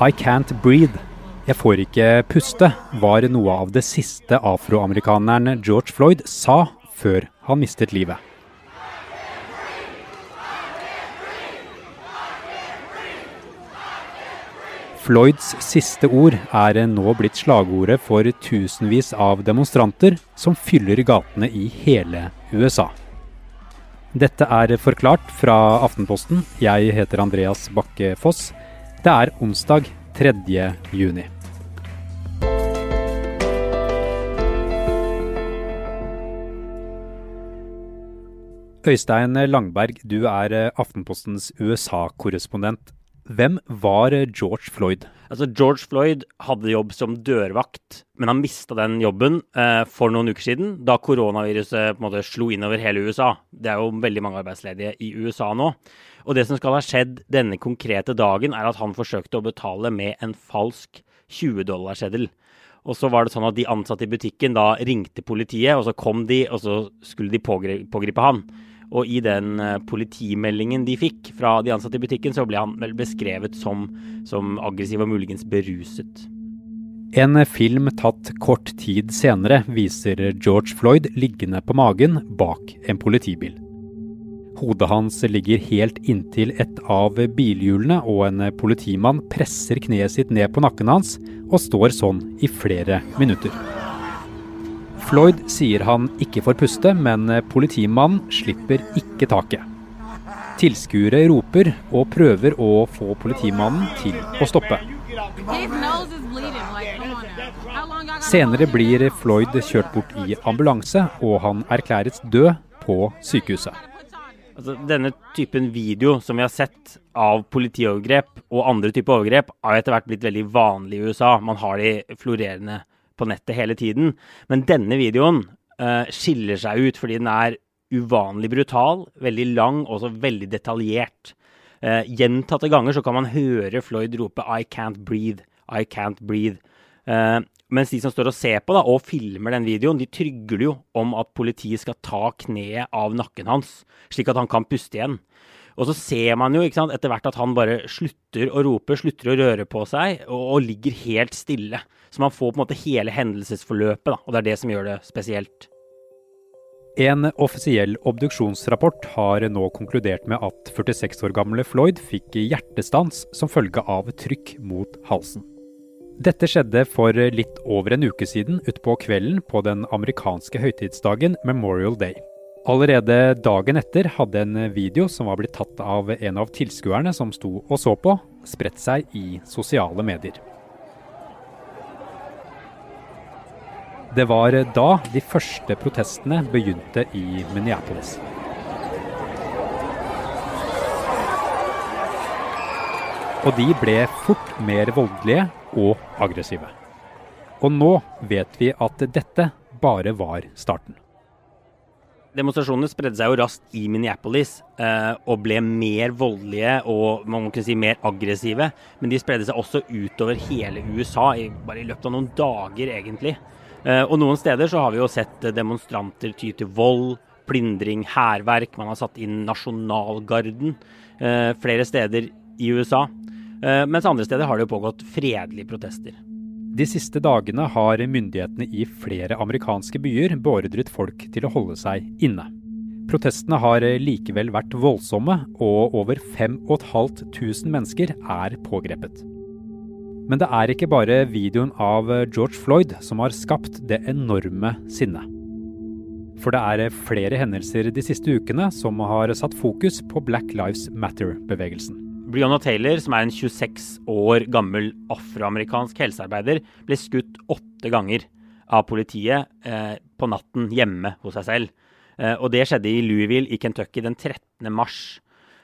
I can't breathe. Jeg får ikke puste, var noe av det siste afroamerikaneren George Floyd sa før han mistet livet. Floyds siste ord er nå blitt slagordet for tusenvis av demonstranter som fyller gatene i hele USA. Dette er Forklart fra Aftenposten. Jeg heter Andreas Bakke Foss. Det er onsdag 3. juni. Øystein Langberg, du er Aftenpostens USA-korrespondent. Hvem var George Floyd? Altså, George Floyd hadde jobb som dørvakt, men han mista den jobben eh, for noen uker siden, da koronaviruset på en måte slo inn over hele USA. Det er jo veldig mange arbeidsledige i USA nå. Og det som skal ha skjedd denne konkrete dagen, er at han forsøkte å betale med en falsk 20-dollarseddel. Og så var det sånn at de ansatte i butikken da ringte politiet, og så kom de, og så skulle de pågripe han. Og i den eh, politimeldingen de fikk fra de ansatte i butikken, så ble han vel beskrevet som, som aggressiv og muligens beruset. En film tatt kort tid senere viser George Floyd liggende på magen bak en politibil. Hodet hans ligger helt inntil et av bilhjulene, og en politimann presser kneet sitt ned på nakken hans og står sånn i flere minutter. Floyd sier han ikke får puste, men politimannen slipper ikke taket. Tilskuere roper og prøver å få politimannen til å stoppe. Senere blir Floyd kjørt bort i ambulanse, og han erklæres død på sykehuset. Altså, denne typen video som vi har sett av politiovergrep og andre typer overgrep, har etter hvert blitt veldig vanlig i USA. Man har de florerende på nettet hele tiden. Men denne videoen uh, skiller seg ut fordi den er uvanlig brutal, veldig lang og også veldig detaljert. Uh, gjentatte ganger så kan man høre Floyd rope 'I can't breathe', 'I can't breathe'. Uh, mens de som står og ser på da, og filmer den videoen, de trygler jo om at politiet skal ta kneet av nakken hans, slik at han kan puste igjen. Og så ser man jo sant, etter hvert at han bare slutter å rope, slutter å røre på seg, og, og ligger helt stille. Så man får på en måte hele hendelsesforløpet, da, og det er det som gjør det spesielt. En offisiell obduksjonsrapport har nå konkludert med at 46 år gamle Floyd fikk hjertestans som følge av trykk mot halsen. Dette skjedde for litt over en uke siden utpå kvelden på den amerikanske høytidsdagen Memorial Day. Allerede dagen etter hadde en video som var blitt tatt av en av tilskuerne som sto og så på, spredt seg i sosiale medier. Det var da de første protestene begynte i Minneapolis. Og de ble fort mer voldelige og aggressive. Og nå vet vi at dette bare var starten. Demonstrasjonene spredde seg jo raskt i Minneapolis eh, og ble mer voldelige og man kunne si mer aggressive. Men de spredde seg også utover hele USA, i, bare i løpet av noen dager egentlig. Eh, og noen steder så har vi jo sett demonstranter ty til vold, plyndring, hærverk. Man har satt inn nasjonalgarden eh, flere steder i USA. Eh, mens andre steder har det jo pågått fredelige protester. De siste dagene har myndighetene i flere amerikanske byer beordret folk til å holde seg inne. Protestene har likevel vært voldsomme, og over 5500 mennesker er pågrepet. Men det er ikke bare videoen av George Floyd som har skapt det enorme sinnet. For det er flere hendelser de siste ukene som har satt fokus på Black Lives Matter-bevegelsen. Brianna Taylor, som er en 26 år gammel afroamerikansk helsearbeider, ble skutt åtte ganger av politiet eh, på natten hjemme hos seg selv. Eh, og det skjedde i Louisville i Kentucky den 13. mars.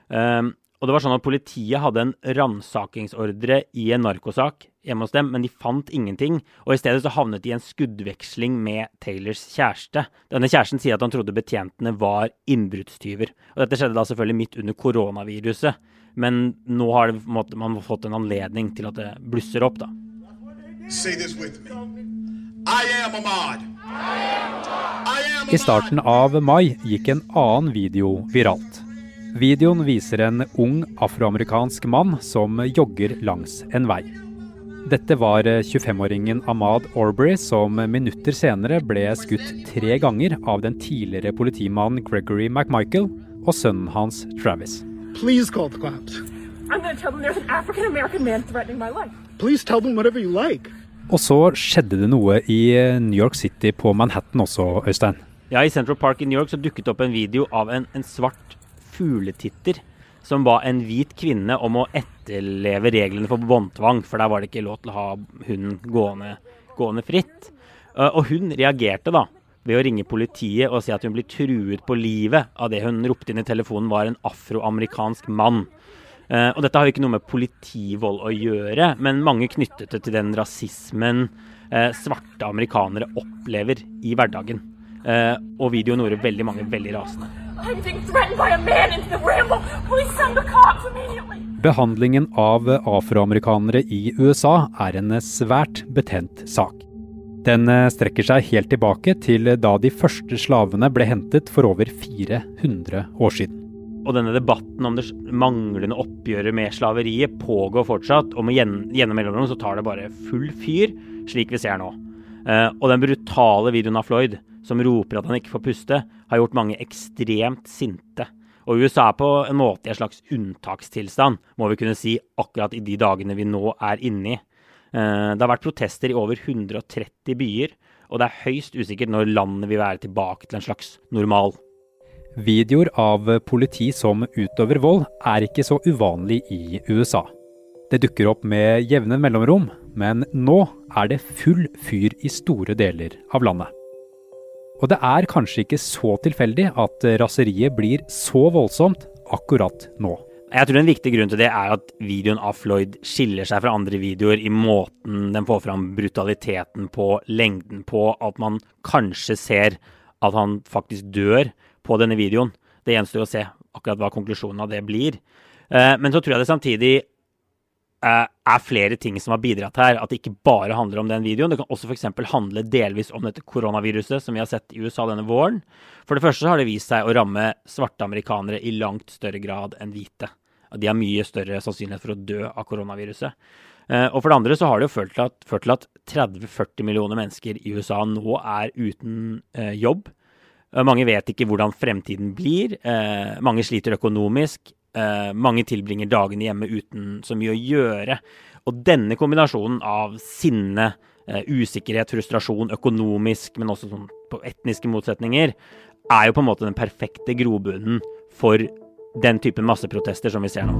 Um, og det var sånn at Politiet hadde en ransakingsordre i en narkosak hjemme hos dem, men de fant ingenting. Og i stedet så havnet de i en skuddveksling med Taylors kjæreste. Denne kjæresten sier at han trodde betjentene var innbruddstyver. Og dette skjedde da selvfølgelig midt under koronaviruset. Men nå har man fått en anledning til at det blusser opp, da. Say this with me. I starten av mai gikk en annen video viralt. Videoen viser en ung afroamerikansk mann som jogger langs en vei. Dette var 25-åringen Ahmad Aubrey som minutter senere ble skutt tre ganger av den tidligere politimannen Gregory McMichael og sønnen hans Travis. Please call the cops. I'm going to tell them there's an African American man threatening my life. Please tell them whatever you like. Og så skjedde det noe i New York City på Manhattan også, Øystein. Ja, I Central Park i New York så dukket det opp en video av en, en svart fugletitter som ba en hvit kvinne om å etterleve reglene for båndtvang, for der var det ikke lov til å ha hunden gående, gående fritt. Uh, og hun reagerte da ved å ringe politiet og si at hun blir truet på livet av det hun ropte inn i telefonen var en afroamerikansk mann. Uh, og dette har jo ikke noe med politivold å gjøre, men mange knyttet det til den rasismen uh, svarte amerikanere opplever i hverdagen. Uh, og videoen gjorde veldig mange veldig rasende. I'm being threatened by a man in the ramble. Please send the cops immediately. Behandlingen av afroamerikanere i USA er en svært betent sak. Den strekker seg helt tilbake til da de første slavene ble hentet for over 400 år siden. Og denne debatten om det manglende oppgjøret med slaveriet pågår fortsatt, og gjennom mellomrom så tar det bare full fyr, slik vi ser nå. Uh, og den brutale videoen av Floyd, som roper at han ikke får puste, har gjort mange ekstremt sinte. Og USA er på en måte i en slags unntakstilstand, må vi kunne si, akkurat i de dagene vi nå er inne i. Uh, det har vært protester i over 130 byer, og det er høyst usikkert når landet vil være tilbake til en slags normal. Videoer av politi som utøver vold er ikke så uvanlig i USA. Det dukker opp med jevne mellomrom, men nå er det full fyr i store deler av landet. Og det er kanskje ikke så tilfeldig at raseriet blir så voldsomt akkurat nå. Jeg tror en viktig grunn til det er at videoen av Floyd skiller seg fra andre videoer i måten den får fram brutaliteten på, lengden på, at man kanskje ser at han faktisk dør på denne videoen. Det gjenstår å se akkurat hva konklusjonen av det blir. Men så tror jeg det samtidig er flere ting som har bidratt her. At det ikke bare handler om den videoen. Det kan også f.eks. handle delvis om dette koronaviruset som vi har sett i USA denne våren. For det første har det vist seg å ramme svarte amerikanere i langt større grad enn hvite. De har mye større sannsynlighet for å dø av koronaviruset. Og for det andre så har det jo ført til at, at 30-40 millioner mennesker i USA nå er uten jobb. Mange vet ikke hvordan fremtiden blir. Mange sliter økonomisk. Mange tilbringer dagene hjemme uten så mye å gjøre. Og denne kombinasjonen av sinne, usikkerhet, frustrasjon økonomisk, men også sånn på etniske motsetninger, er jo på en måte den perfekte grobunnen for den typen masseprotester som vi ser nå.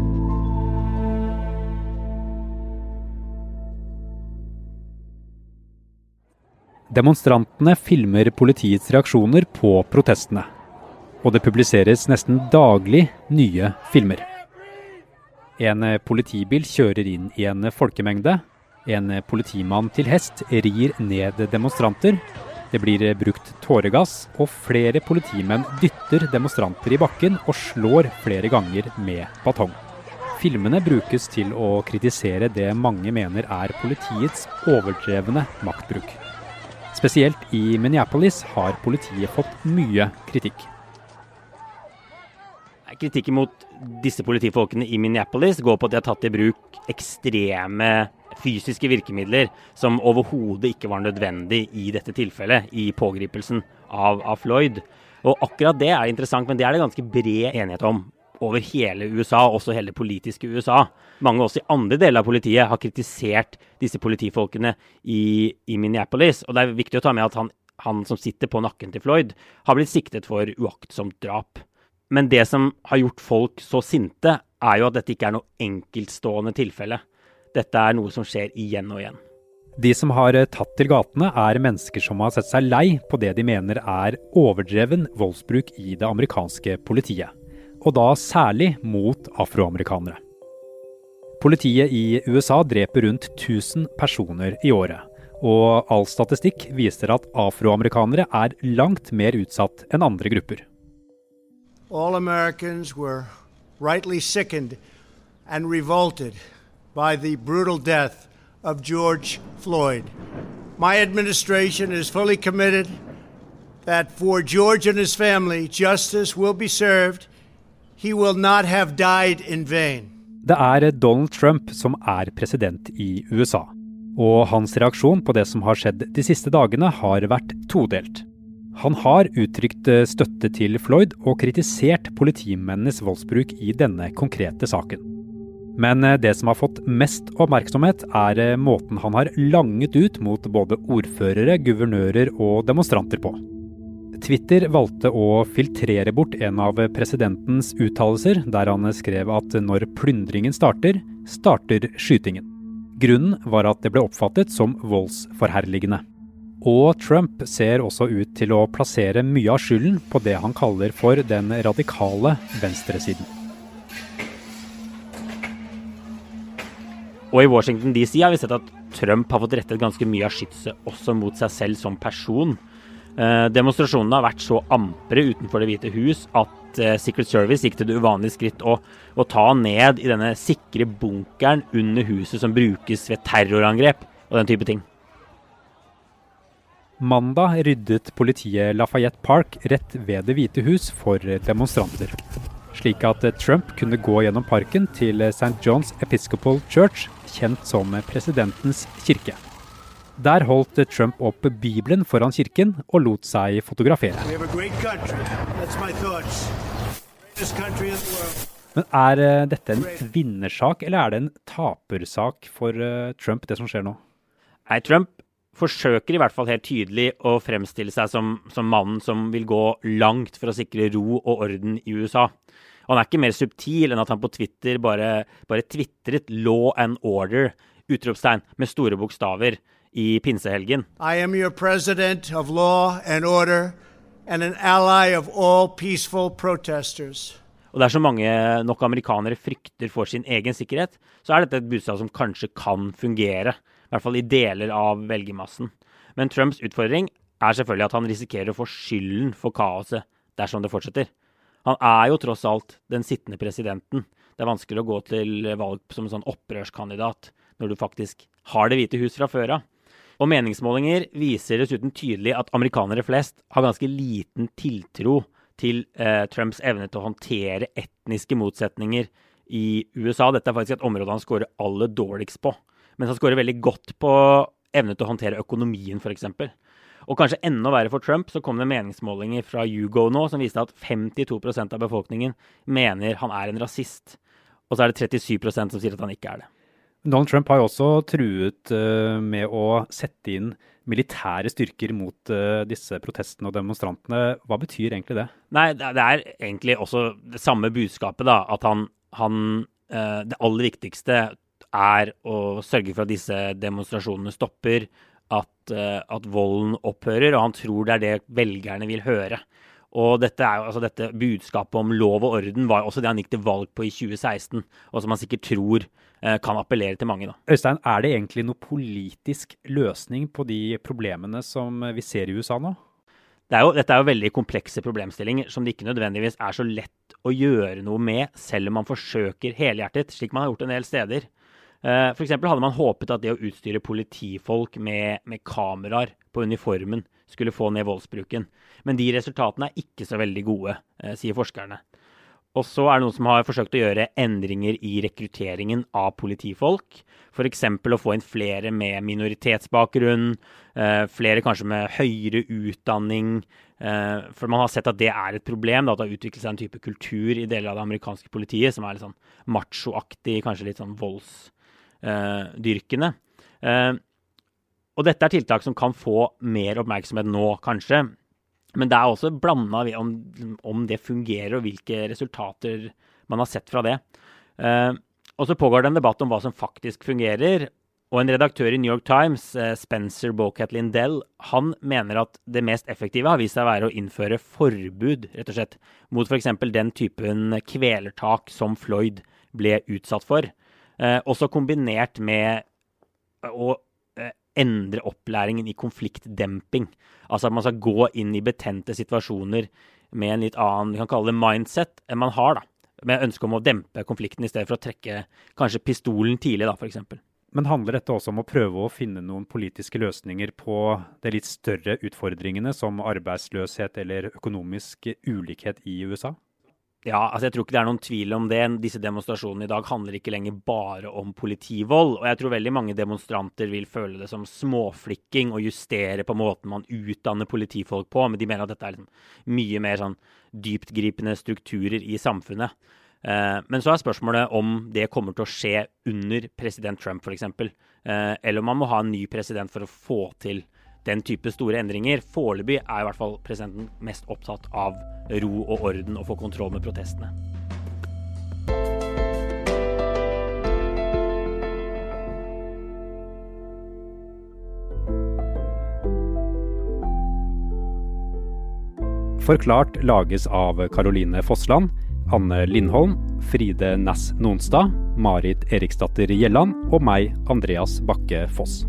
Demonstrantene filmer politiets reaksjoner på protestene og det publiseres nesten daglig nye filmer. En politibil kjører inn i en folkemengde. En politimann til hest rir ned demonstranter. Det blir brukt tåregass, og flere politimenn dytter demonstranter i bakken og slår flere ganger med batong. Filmene brukes til å kritisere det mange mener er politiets overdrevne maktbruk. Spesielt i Minneapolis har politiet fått mye kritikk. Kritikken mot disse politifolkene i Minneapolis går på at de har tatt i bruk ekstreme fysiske virkemidler som overhodet ikke var nødvendig i dette tilfellet, i pågripelsen av, av, Floyd. Og akkurat det er interessant, men det er det ganske bred enighet om over hele USA, også hele det politiske USA. Mange også i andre deler av politiet har kritisert disse politifolkene i, i Minneapolis. Og det er viktig å ta med at han, han som sitter på nakken til Floyd, har blitt siktet for uaktsomt drap. Men det som har gjort folk så sinte, er jo at dette ikke er noe enkeltstående tilfelle. Dette er noe som skjer igjen og igjen. De som har tatt til gatene, er mennesker som har sett seg lei på det de mener er overdreven voldsbruk i det amerikanske politiet. Og da særlig mot afroamerikanere. Politiet i USA dreper rundt 1000 personer i året. Og all statistikk viser at afroamerikanere er langt mer utsatt enn andre grupper. all Americans were rightly sickened and revolted by the brutal death of George Floyd. My administration is fully committed that for George and his family, justice will be served. He will not have died in vain. Det er Donald Trump som er president i USA. Og hans reaksjon på det som har skjedd de siste dagene, har vært todelt. Han har uttrykt eh, støtte til Floyd og kritisert politimennenes voldsbruk i denne konkrete saken. Men eh, det som har fått mest oppmerksomhet, er eh, måten han har langet ut mot både ordførere, guvernører og demonstranter på. Twitter valgte å filtrere bort en av presidentens uttalelser, der han skrev at når plyndringen starter, starter skytingen. Grunnen var at det ble oppfattet som voldsforherligende. Og Trump ser også ut til å plassere mye av skylden på det han kaller for den radikale venstresiden. Og i Washington DC har vi sett at Trump har fått rettet ganske mye av skytset også mot seg selv som person. Eh, demonstrasjonene har vært så ampre utenfor Det hvite hus at eh, Secret Service gikk til det uvanlige skritt å, å ta ned i denne sikre bunkeren under huset som brukes ved terrorangrep og den type ting. Mandag ryddet politiet Lafayette Park rett ved Det hvite hus for demonstranter. Slik at Trump kunne gå gjennom parken til St. John's Episcopal Church, kjent som presidentens kirke. Der holdt Trump opp Bibelen foran kirken og lot seg fotografere. Men er eh, dette en vinnersak, eller er det en tapersak for eh, Trump, det som skjer nå? Nei, Trump forsøker i hvert fall helt tydelig å fremstille seg som, som mannen som vil gå langt for å sikre ro og orden i USA. Han er ikke mer subtil enn at han på Twitter bare, bare tvitret 'law and order' utropstegn med store bokstaver i pinsehelgen. I am your president of law and order and an ally of all peaceful protesters. Og dersom mange nok amerikanere frykter for sin egen sikkerhet, så er dette et budskap som kanskje kan fungere. I hvert fall i deler av velgermassen. Men Trumps utfordring er selvfølgelig at han risikerer å få skylden for kaoset dersom det fortsetter. Han er jo tross alt den sittende presidenten. Det er vanskelig å gå til valg som en sånn opprørskandidat når du faktisk har Det hvite hus fra før av. Og meningsmålinger viser dessuten tydelig at amerikanere flest har ganske liten tiltro til eh, Trumps evne til å håndtere etniske motsetninger i USA. Dette er faktisk et område han scorer aller dårligst på. Mens han scorer veldig godt på evne til å håndtere økonomien, f.eks. Og kanskje enda verre for Trump, så kom det meningsmålinger fra Hugo nå som viste at 52% av befolkningen mener han er en rasist. Og så er det 37% som sier at han ikke er det. Donald Trump har jo også truet uh, med å sette inn militære styrker mot uh, disse protestene og demonstrantene. Hva betyr egentlig det? Nei, det er egentlig også det samme budskapet, da. At han, han uh, Det aller viktigste er å sørge for at disse demonstrasjonene stopper. At, at volden opphører, og han tror det er det velgerne vil høre. Og dette, er, altså dette budskapet om lov og orden var også det han gikk til valg på i 2016, og som han sikkert tror Eh, kan appellere til mange. Da. Øystein, er det egentlig noe politisk løsning på de problemene som vi ser i USA nå? Det er jo, dette er jo veldig komplekse problemstillinger som det ikke nødvendigvis er så lett å gjøre noe med, selv om man forsøker helhjertet, slik man har gjort en del steder. Eh, F.eks. hadde man håpet at det å utstyre politifolk med, med kameraer på uniformen skulle få ned voldsbruken. Men de resultatene er ikke så veldig gode, eh, sier forskerne. Og så er det noen som har forsøkt å gjøre endringer i rekrutteringen av politifolk. F.eks. å få inn flere med minoritetsbakgrunn, eh, flere kanskje med høyere utdanning. For man har sett at det er et problem, at det har utviklet seg en type kultur i deler av det amerikanske politiet som er litt sånn machoaktig, kanskje litt sånn voldsdyrkende. Eh, og dette er tiltak som kan få mer oppmerksomhet nå, kanskje. Men det er også blanda om, om, det fungerer, og hvilke resultater man har sett fra det. Eh, og så pågår det en debatt om hva som faktisk fungerer. Og en redaktør i New York Times, eh, Spencer Bocat Lindell, han mener at det mest effektive har vist seg å være å innføre forbud, rett og slett, mot f.eks. den typen kvelertak som Floyd ble utsatt for. Uh, også kombinert med å endre opplæringen i konfliktdemping. Altså at man skal gå inn i betente situasjoner med en litt annen vi kan kalle det mindset enn man har. da. Med ønske om å dempe konflikten i stedet for å trekke kanskje pistolen tidlig, da, f.eks. Men handler dette også om å prøve å finne noen politiske løsninger på de litt større utfordringene som arbeidsløshet eller økonomisk ulikhet i USA? Ja, altså jeg tror ikke det er noen tvil om det. Disse demonstrasjonene i dag handler ikke lenger bare om politivold. Og jeg tror veldig mange demonstranter vil føle det som småflikking å justere på måten man utdanner politifolk på, men de mener at dette er liksom mye mer sånn dyptgripende strukturer i samfunnet. Eh, men så er spørsmålet om det kommer til å skje under president Trump f.eks. Eh, eller om man må ha en ny president for å få til den type store endringer. Foreløpig er i hvert fall presidenten mest opptatt av ro og orden og få kontroll med protestene. Forklart lages av Caroline Fossland, Anne Lindholm, Fride Næss Nonstad, Marit Eriksdatter Gjelland og meg, Andreas Bakke Foss.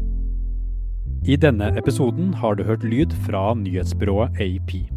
I denne episoden har du hørt lyd fra nyhetsbyrået AP.